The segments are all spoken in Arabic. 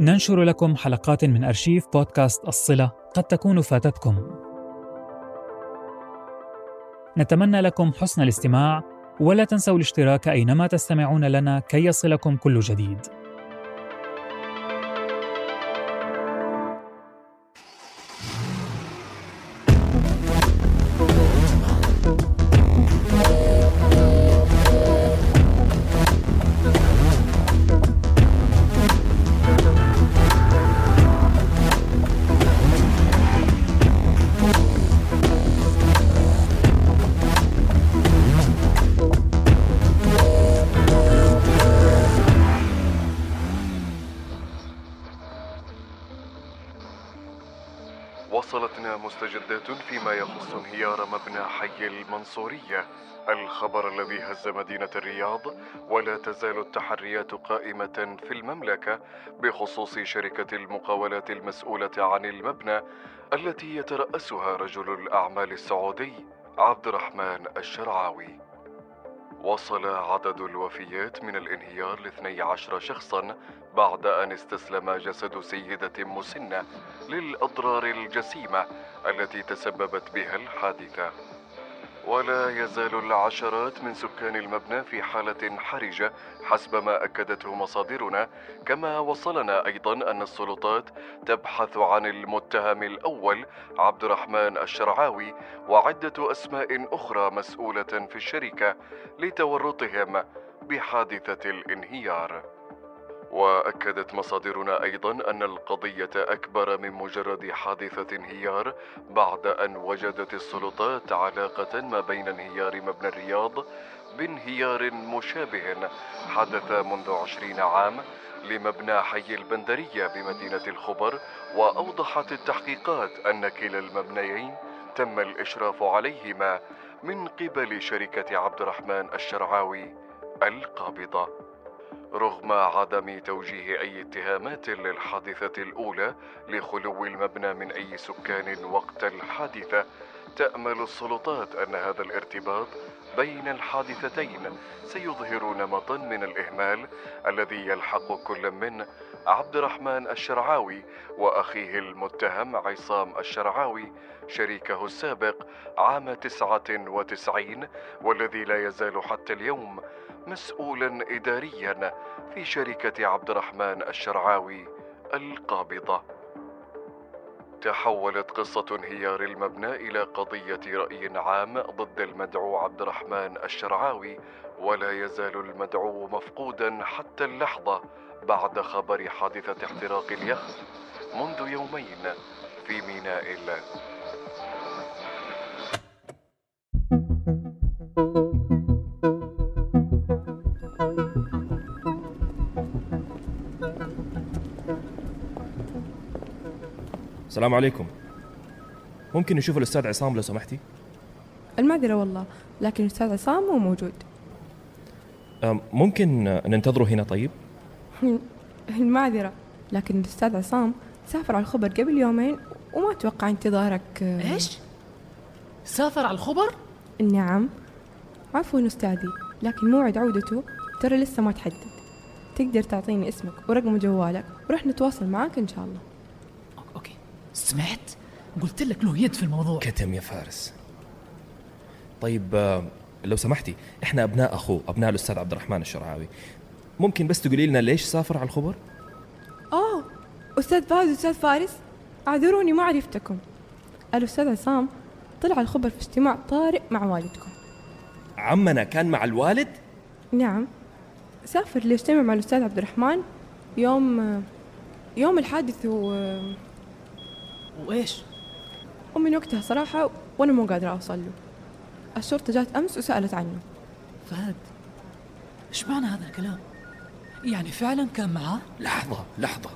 ننشر لكم حلقات من أرشيف بودكاست الصلة قد تكون فاتتكم. نتمنى لكم حسن الاستماع ولا تنسوا الاشتراك أينما تستمعون لنا كي يصلكم كل جديد. وصلتنا مستجدات فيما يخص انهيار مبنى حي المنصورية. الخبر الذي هز مدينة الرياض ولا تزال التحريات قائمة في المملكة بخصوص شركة المقاولات المسؤولة عن المبنى التي يترأسها رجل الأعمال السعودي عبد الرحمن الشرعاوي. وصل عدد الوفيات من الانهيار لاثني عشر شخصا بعد أن استسلم جسد سيدة مسنة للأضرار الجسيمة التي تسببت بها الحادثة. ولا يزال العشرات من سكان المبنى في حالة حرجة حسب ما أكدته مصادرنا. كما وصلنا أيضا أن السلطات تبحث عن المتهم الأول عبد الرحمن الشرعاوي وعدة أسماء أخرى مسؤولة في الشركة لتورطهم بحادثة الانهيار. وأكدت مصادرنا أيضا أن القضية أكبر من مجرد حادثة انهيار بعد أن وجدت السلطات علاقه ما بين انهيار مبنى الرياض بانهيار مشابه حدث منذ عشرين عام لمبنى حي البندرية بمدينة الخبر وأوضحت التحقيقات أن كلا المبنيين تم الإشراف عليهما من قبل شركة عبد الرحمن الشرعاوي القابضة. رغم عدم توجيه أي اتهامات للحادثة الأولى لخلو المبنى من أي سكان وقت الحادثة تأمل السلطات أن هذا الارتباط بين الحادثتين سيظهر نمطا من الإهمال الذي يلحق كل من عبد الرحمن الشرعاوي وأخيه المتهم عصام الشرعاوي شريكه السابق عام تسعة وتسعين والذي لا يزال حتى اليوم مسؤولا إداريا في شركة عبد الرحمن الشرعاوي القابضة. تحولت قصة انهيار المبنى إلى قضية رأي عام ضد المدعو عبد الرحمن الشرعاوي ولا يزال المدعو مفقودا حتى اللحظة بعد خبر حادثة احتراق اليخت منذ يومين في ميناء الله. السلام عليكم. ممكن نشوف الأستاذ عصام لو سمحتي؟ المعذرة والله لكن الأستاذ عصام مو موجود. ممكن ننتظره هنا طيب؟ المعذرة لكن الأستاذ عصام سافر على الخبر قبل يومين وما أتوقع انتظارك إيش؟ سافر على الخبر؟ نعم. عفوا أستاذي لكن موعد عودته ترى لسه ما تحدد. تقدر تعطيني اسمك ورقم جوالك ورح نتواصل معاك إن شاء الله. سمعت؟ قلت لك له يد في الموضوع. كتم يا فارس. طيب لو سمحتي إحنا أبناء اخوه أبناء الأستاذ عبد الرحمن الشرعاوي. ممكن بس تقولي لنا ليش سافر على الخبر؟ آه أستاذ فاز أستاذ فارس أعذروني ما عرفتكم. الأستاذ عصام طلع الخبر في اجتماع طارئ مع والدكم. عمنا كان مع الوالد؟ نعم. سافر ليجتمع مع الأستاذ عبد الرحمن يوم يوم الحادث و وإيش؟ ومن وقتها صراحة وأنا مو قادرة أوصل له. الشرطة جات أمس وسألت عنه. فهد إيش معنى هذا الكلام؟ يعني فعلا كان معاه؟ لحظة لحظة.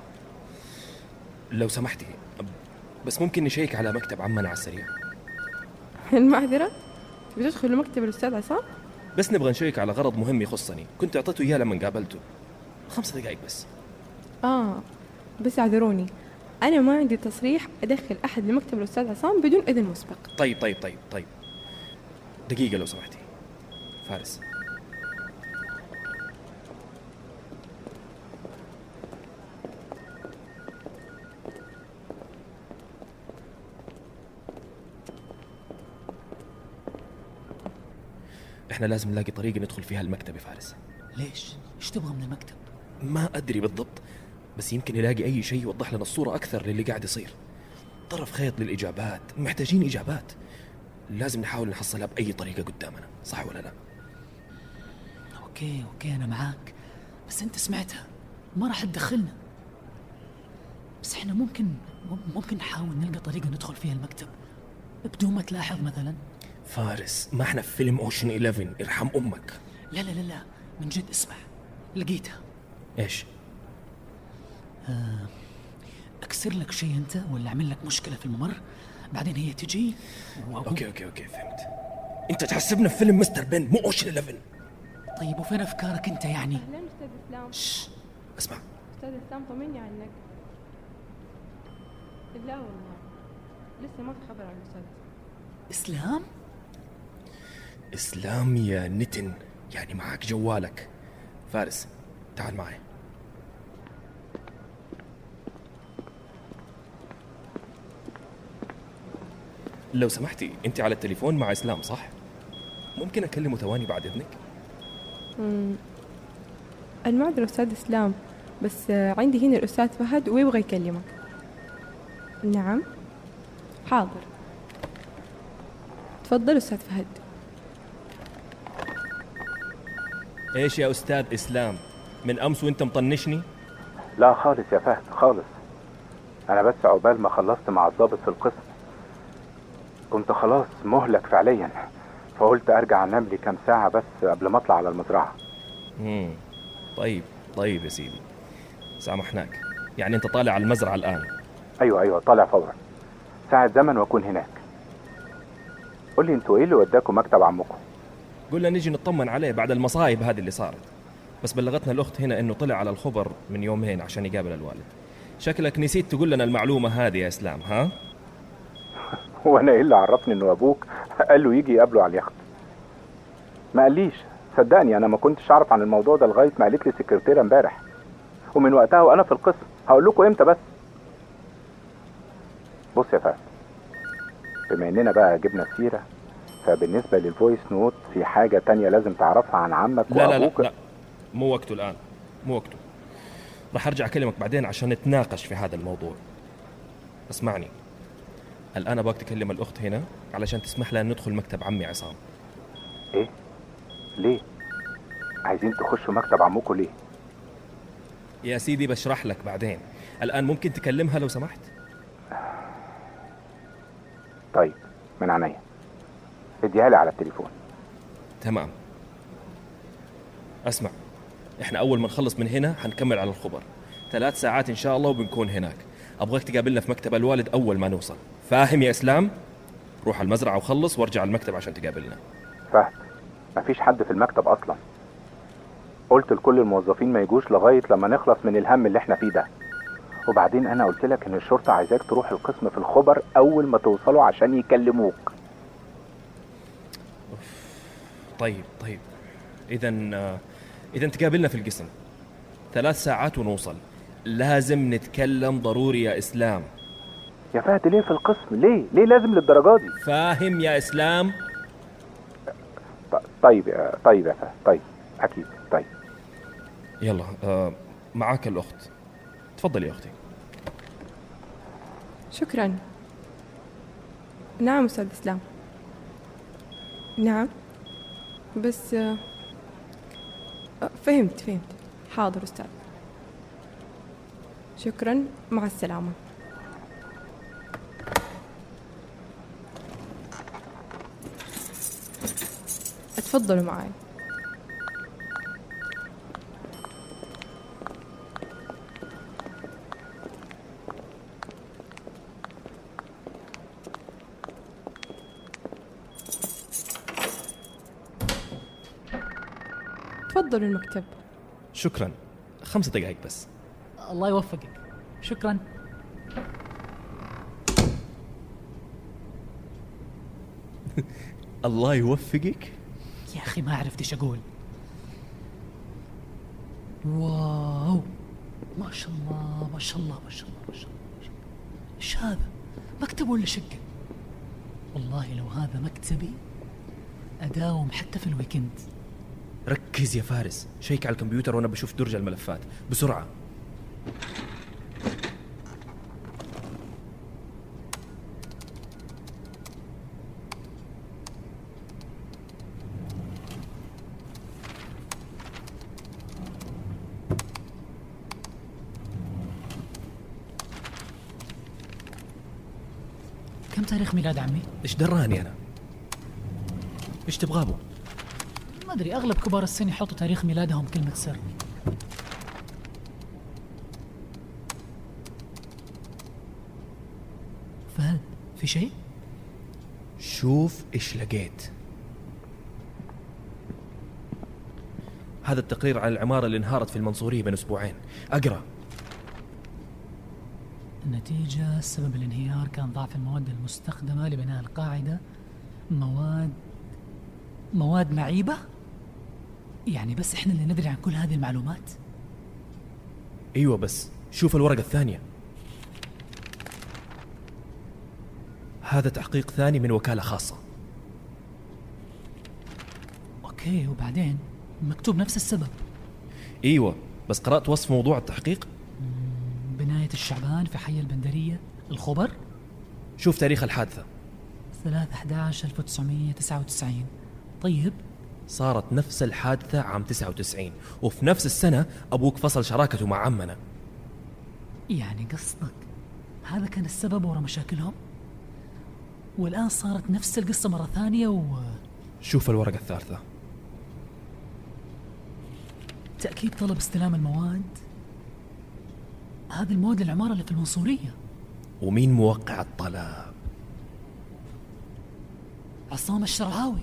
لو سمحتي بس ممكن نشيك على مكتب عمنا على السريع. المعذرة؟ بتدخل مكتب الأستاذ عصام؟ بس نبغى نشيك على غرض مهم يخصني. كنت أعطيته إياه لما قابلته. خمس دقائق بس. آه بس اعذروني. أنا ما عندي تصريح أدخل أحد لمكتب الأستاذ عصام بدون إذن مسبق. طيب طيب طيب طيب. دقيقة لو سمحتي. فارس. إحنا لازم نلاقي طريقة ندخل فيها المكتب يا فارس. ليش؟ إيش تبغى من المكتب؟ ما أدري بالضبط. بس يمكن نلاقي أي شيء يوضح لنا الصورة أكثر للي قاعد يصير. طرف خيط للإجابات محتاجين إجابات. لازم نحاول نحصلها بأي طريقة قدامنا صح ولا لا؟ okay okay أنا معاك. بس أنت سمعتها ما راح تدخلنا. بس إحنا ممكن ممكن نحاول نلقى طريقة ندخل فيها المكتب. بدون ما تلاحظ مثلا. فارس ما إحنا في فيلم Ocean's 11 ارحم أمك. لا لا لا لا. من جد اسمع. لقيتها. إيش؟ أكسر لك شيء أنت ولا أعمل لك مشكلة في الممر؟ بعدين هي تجي وأقول okay okay okay فهمت. أنت تحسبنا في فيلم Mr. Bean مو Ocean's 11 طيب وفين أفكارك أنت يعني؟ أهلا أستاذ إسلام. شش. اسمع. أستاذ إسلام طمني عنك. لا والله. لسه ما في خبر عن الأستاذ. إسلام؟ إسلام يا نتن يعني معك جوالك. فارس تعال معي. لو سمحتي أنت على التليفون مع إسلام صح؟ ممكن أكلمه ثواني بعد إذنك؟ مم. المعذرة أستاذ إسلام بس عندي هنا الأستاذ فهد ويبغى يكلمك. نعم. حاضر. تفضل أستاذ فهد. إيش يا أستاذ إسلام؟ من أمس وأنت مطنشني؟ لا خالص يا فهد خالص. أنا بس عقبال ما خلصت مع الضابط في القسم. كنت خلاص مهلك فعليا. فقلت أرجع أنام لي كام ساعة بس قبل ما أطلع على المزرعة. امم طيب طيب يا سيدي. سامحناك. يعني أنت طالع على المزرعة الآن. أيوه أيوه طالع فورا. ساعة زمن وأكون هناك. قول لي أنتوا إيه اللي وداكم مكتب عمكم؟ قلنا نجي نطمن عليه بعد المصايب هذه اللي صارت. بس بلغتنا الأخت هنا إنه طلع على الخبر من يومين عشان يقابل الوالد. شكلك نسيت تقول لنا المعلومة هذه يا إسلام ها؟ وأنا إيه اللي عرفني إنه أبوك. قال له يجي يقابله على اليخت. ما قاليش. صدقني أنا ما كنتش أعرف عن الموضوع ده لغاية ما قالت لي السكرتيره امبارح. ومن وقتها وأنا في القسم. هقول لكم إمتى بس. بص يا فهد. بما إننا بقى جبنا السيرة فبالنسبة لل voice note في حاجة تانية لازم تعرفها عن عمك لا لا لا, وأبوك؟ لا. مو وقته الآن. مو وقته. راح أرجع أكلمك بعدين عشان نتناقش في هذا الموضوع. اسمعني. الآن أبغاك تكلم الأخت هنا علشان تسمح لنا ندخل مكتب عمي عصام. إيه؟ ليه؟ عايزين تخشوا مكتب عمكم ليه؟ يا سيدي بشرح لك بعدين. الآن ممكن تكلمها لو سمحت؟ طيب من عينيا. اديها لي على التليفون. تمام. اسمع إحنا أول ما نخلص من هنا حنكمل على الخبر. ثلاث ساعات إن شاء الله وبنكون هناك. أبغاك تقابلنا في مكتب الوالد أول ما نوصل. فاهم يا إسلام؟ روح على المزرعة وخلص وارجع على المكتب عشان تقابلنا. فهد مفيش حد في المكتب أصلا. قلت لكل الموظفين ما يجوش لغاية لما نخلص من الهم اللي إحنا فيه ده. وبعدين أنا قلت لك إن الشرطة عايزاك تروح القسم في الخبر أول ما توصلوا عشان يكلموك. طيب طيب. اذا اذا تقابلنا في القسم. ثلاث ساعات ونوصل. لازم نتكلم ضروري يا إسلام. يا فهد ليه في القسم؟ ليه؟ ليه لازم للدرجة دي؟ فاهم يا إسلام؟ طيب يا طيب يا فهد طيب أكيد طيب. يلا آه معاك الأخت. تفضلي يا أختي. شكرا. نعم أستاذ إسلام. نعم. بس آه، آه، فهمت فهمت. حاضر أستاذ. شكرا مع السلامة. اتفضلوا معي تفضلوا المكتب. شكرا. خمس دقائق بس. الله يوفقك. شكرا. الله يوفقك. يا أخي ما عرفت إيش أقول. واو. ما شاء الله ما شاء الله ما شاء الله ما شاء الله. إيش هذا مكتب ولا شقة؟ والله لو هذا مكتبي أداوم حتى في الويكند. ركز يا فارس. شيك على الكمبيوتر وأنا بشوف درج الملفات. بسرعة. تاريخ ميلاد عمي؟ إيش دراني أنا؟ إيش تبغى أبو؟ ما أدري أغلب كبار السن يحطوا تاريخ ميلادهم كلمة سر. فهد في شيء؟ شوف إيش لقيت. هذا التقرير على العمارة اللي انهارت في المنصورية بين أسبوعين. أقرأ. النتيجة سبب الانهيار كان ضعف المواد المستخدمة لبناء القاعدة. مواد مواد معيبة؟ يعني بس إحنا اللي ندري عن كل هذه المعلومات؟ أيوة بس شوف الورقة الثانية. هذا تحقيق ثاني من وكالة خاصة. أوكي وبعدين؟ مكتوب نفس السبب. أيوة بس قرأت وصف موضوع التحقيق؟ بناية الشعبان في حي البندرية. الخبر؟ شوف تاريخ الحادثة. 3 11 1999 طيب؟ صارت نفس الحادثة عام 99 وفي نفس السنة أبوك فصل شراكته مع عمنا. يعني قصدك هذا كان السبب ورا مشاكلهم؟ والآن صارت نفس القصة مرة ثانية و شوف الورقة الثالثة. تأكيد طلب استلام المواد. هذه المواد للعمارة اللي في المنصورية. ومين موقع الطلب؟ عصام الشرعاوي.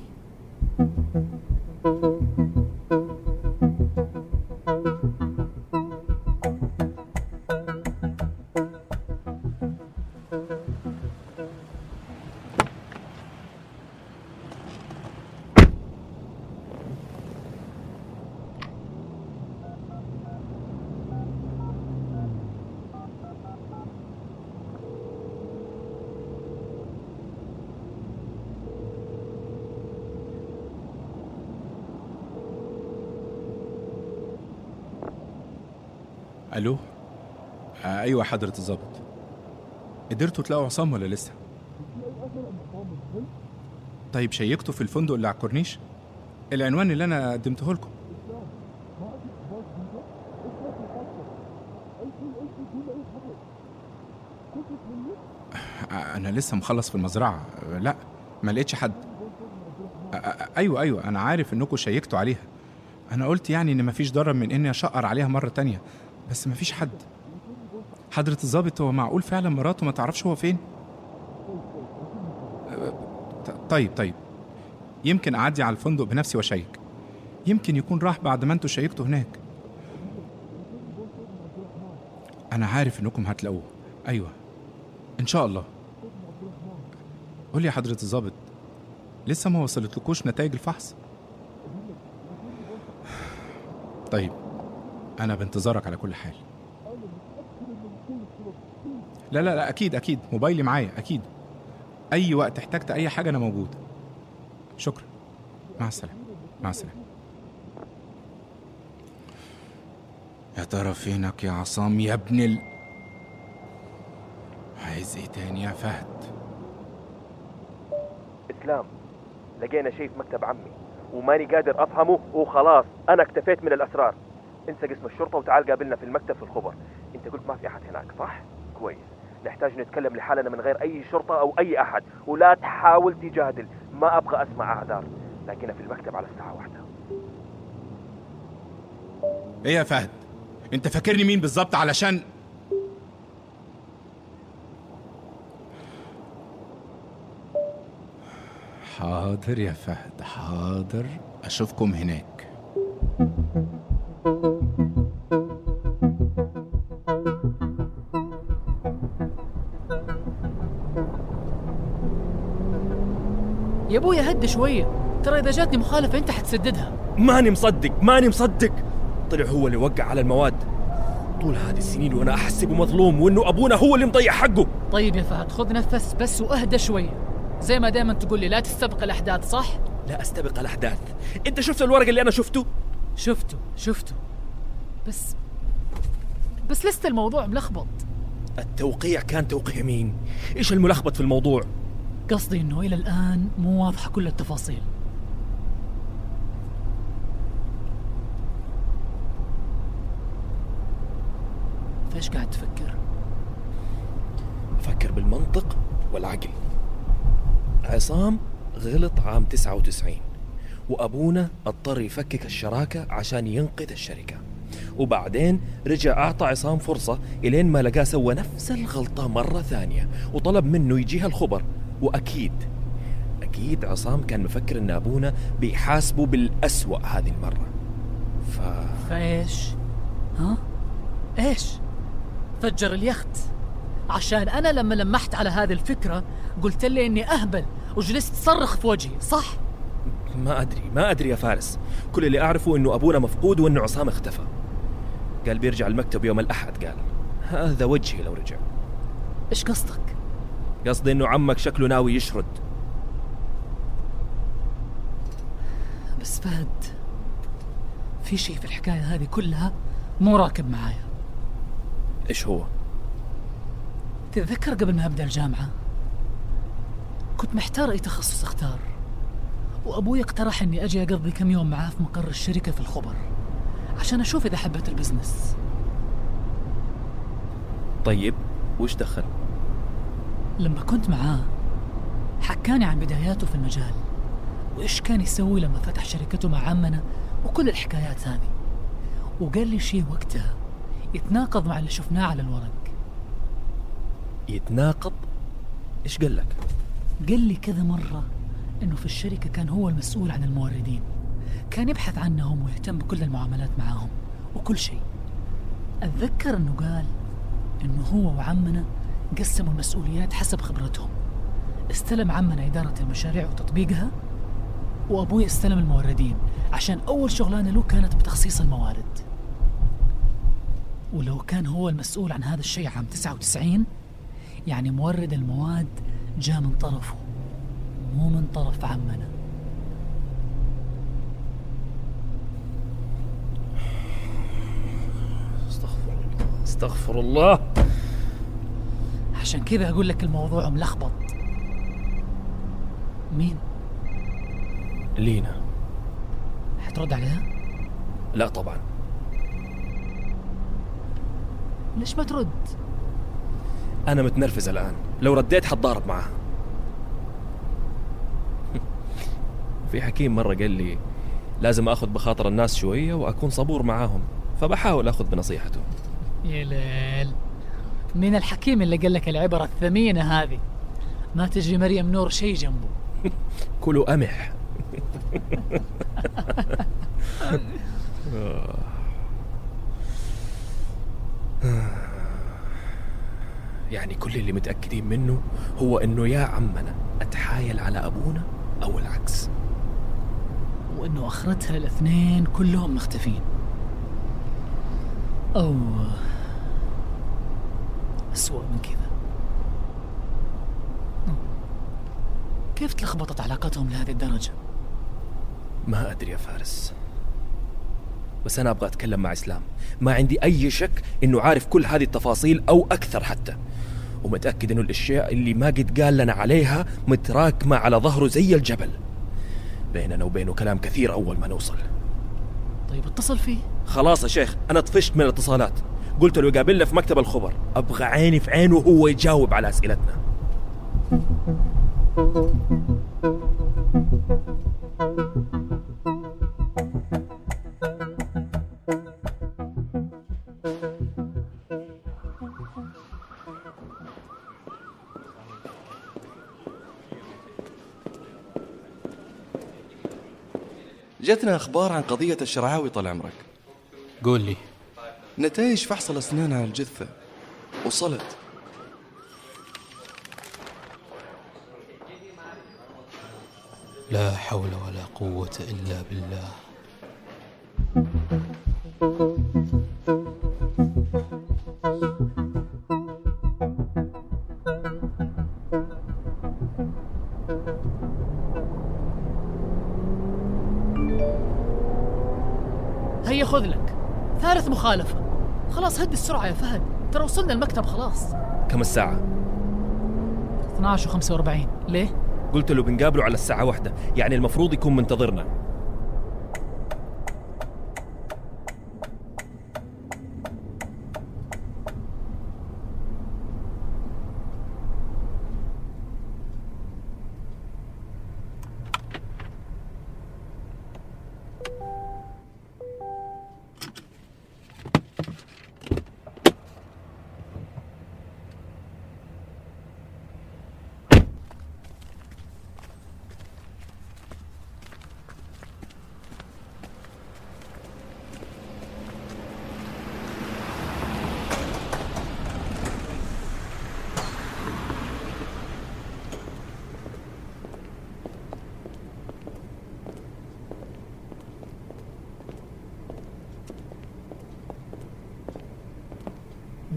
ألو؟ آه أيوه حضرة الظابط قدرتوا تلاقوا عصام ولا لسه؟ طيب شيكتوا في الفندق اللي على الكورنيش؟ العنوان اللي أنا قدمته لكم. آه، أنا لسه مخلص في المزرعة. آه، لا ما لقيتش حد. أيوه أيوه أنا عارف انكم شيكتوا عليها. أنا قلت يعني إن مفيش ضرر من إني أشقر عليها مرة تانية. بس مفيش حد. حضرة الظابط هو معقول فعلا مراته ما تعرفش هو فين؟ طيب طيب. يمكن أعدي على الفندق بنفسي وأشيك. يمكن يكون راح بعد ما أنتوا شيكتوا هناك. أنا عارف إنكم هتلاقوه. أيوه. إن شاء الله. قول لي يا حضرة الظابط لسه ما وصلتلكوش نتائج الفحص؟ طيب. أنا بانتظارك على كل حال. لا لا لا أكيد أكيد. موبايلي معايا أكيد. أي وقت احتجت أي حاجة أنا موجود. شكرا. مع السلامة. مع السلامة. يا ترى فينك يا عصام؟ يا ابن ال عايز إيه تاني يا فهد؟ إسلام. لقينا شيء في مكتب عمي وماني قادر أفهمه وخلاص أنا اكتفيت من الأسرار. انسى قسم الشرطة وتعال قابلنا في المكتب في الخبر. انت قلت ما في أحد هناك صح؟ كويس. نحتاج نتكلم لحالنا من غير أي شرطة أو أي أحد ولا تحاول تجادل. ما أبغى أسمع أعذار. لكن في المكتب على الساعة واحدة. إيه يا فهد؟ أنت فاكرني مين بالظبط علشان؟ حاضر يا فهد حاضر. أشوفكم هناك. يا ابويا هد شوية. ترى إذا جاتني مخالفة أنت حتسددها. ماني مصدق ماني مصدق. طلع هو اللي وقع على المواد. طول هذه السنين وأنا احسبه مظلوم وإنه أبونا هو اللي مضيع حقه. طيب يا فهد خذ نفس بس وأهدى شوية. زي ما دائما تقول لي لا تستبق الأحداث صح؟ لا أستبق الأحداث. أنت شفت الورق اللي أنا شفته؟ شفته شفته. بس بس لسه الموضوع ملخبط. التوقيع كان توقيع مين؟ إيش الملخبط في الموضوع؟ قصدي إنه إلى الآن مو واضحة كل التفاصيل. فإيش قاعد تفكر؟ أفكر بالمنطق والعقل. عصام غلط عام 99 وأبونا اضطر يفكك الشراكة عشان ينقذ الشركة. وبعدين رجع أعطى عصام فرصة إلين ما لقاه سوى نفس الغلطة مرة ثانية وطلب منه يجيها الخبر. وأكيد أكيد عصام كان مفكر إن أبونا بيحاسبه بالأسوأ هذه المرة. ف فإيش؟ ها؟ إيش؟ فجر اليخت. عشان أنا لما لمحت على هذه الفكرة قلت لي إني أهبل وجلست تصرخ في وجهي صح؟ ما أدري ما أدري يا فارس. كل اللي أعرفه إنه أبونا مفقود وإنه عصام اختفى. قال بيرجع المكتب يوم الأحد قال. هذا وجهي لو رجع. إيش قصدك؟ قصدي إنه عمك شكله ناوي يشرد. بس فهد في شيء في الحكاية هذه كلها مو راكب معايا. إيش هو؟ تتذكر قبل ما أبدأ الجامعة؟ كنت محتار أي تخصص أختار. وأبوي اقترح إني أجي أقضي كم يوم معاه في مقر الشركة في الخبر عشان أشوف إذا حبيت البزنس. طيب وش دخل؟ لما كنت معاه حكاني عن بداياته في المجال وإيش كان يسوي لما فتح شركته مع عمنا وكل الحكايات هذه. وقال لي شيء وقتها يتناقض مع اللي شفناه على الورق. يتناقض؟ إيش قال لك؟ قال لي كذا مرة إنه في الشركة كان هو المسؤول عن الموردين. كان يبحث عنهم ويهتم بكل المعاملات معاهم وكل شيء. أتذكر إنه قال إنه هو وعمنا قسموا المسؤوليات حسب خبرتهم. استلم عمنا إدارة المشاريع وتطبيقها وأبوي استلم الموردين عشان أول شغلانة له كانت بتخصيص الموارد. ولو كان هو المسؤول عن هذا الشيء عام 99 يعني مورد المواد جاء من طرفه مو من طرف عمنا. استغفر الله. استغفر الله. عشان كذا أقول لك الموضوع ملخبط. مين؟ لينا. حترد عليها؟ لا طبعا. ليش ما ترد؟ أنا متنرفز الآن. لو رديت حتضارب معاه في حكيم مرة قال لي لازم آخذ بخاطر الناس شوية وأكون صبور معاهم فبحاول آخذ بنصيحته. يا ليل. مين الحكيم اللي قال لك العبرة الثمينة هذه. ما تجي مريم نور شيء جنبه. كلوا قمح يعني كل اللي متأكدين منه هو إنه يا عمنا أتحايل على أبونا أو العكس. وإنه آخرتها الاثنين كلهم مختفين. أو أسوأ من كذا. كيف تلخبطت علاقتهم لهذه الدرجة؟ ما أدري يا فارس. بس أنا أبغى أتكلم مع إسلام. ما عندي أي شك إنه عارف كل هذه التفاصيل أو أكثر حتى. ومتأكد إنه الأشياء اللي ما قد قال لنا عليها متراكمه على ظهره زي الجبل. بيننا وبينه كلام كثير أول ما نوصل. طيب اتصل فيه. خلاص يا شيخ أنا طفشت من الاتصالات. قلت له يقابلنا في مكتب الخبر. أبغى عيني في عينه وهو يجاوب على أسئلتنا. جتنا أخبار عن قضية الشرعاوي طال عمرك. قول لي. نتائج فحص الأسنان على الجثة. وصلت. لا حول ولا قوة إلا بالله. هيا خذ لك. ثالث مخالفة. خلاص هدي السرعة يا فهد ترى وصلنا المكتب خلاص كم الساعة؟ 12 و45 ليه؟ قلت له بنقابله على الساعة واحدة يعني المفروض يكون منتظرنا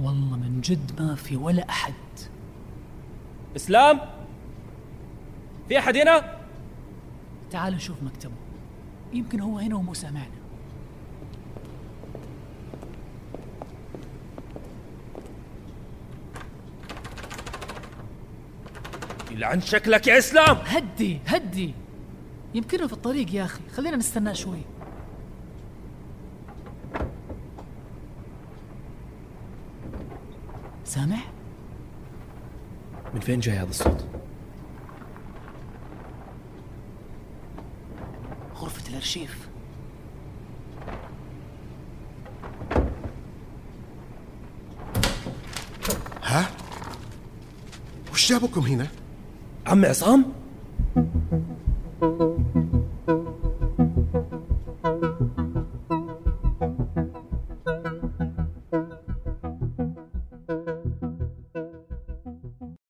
والله من جد ما في ولا أحد. إسلام؟ في أحد هنا؟ تعال نشوف مكتبه. يمكن هو هنا ومو سامعنا. يلعن شكلك يا إسلام. هدي هدي. يمكنه في الطريق يا أخي. خلينا نستناه شوي. سامع؟ من فين جاي هذا الصوت؟ غرفة الأرشيف ها؟ وش جابكم هنا؟ عم عصام؟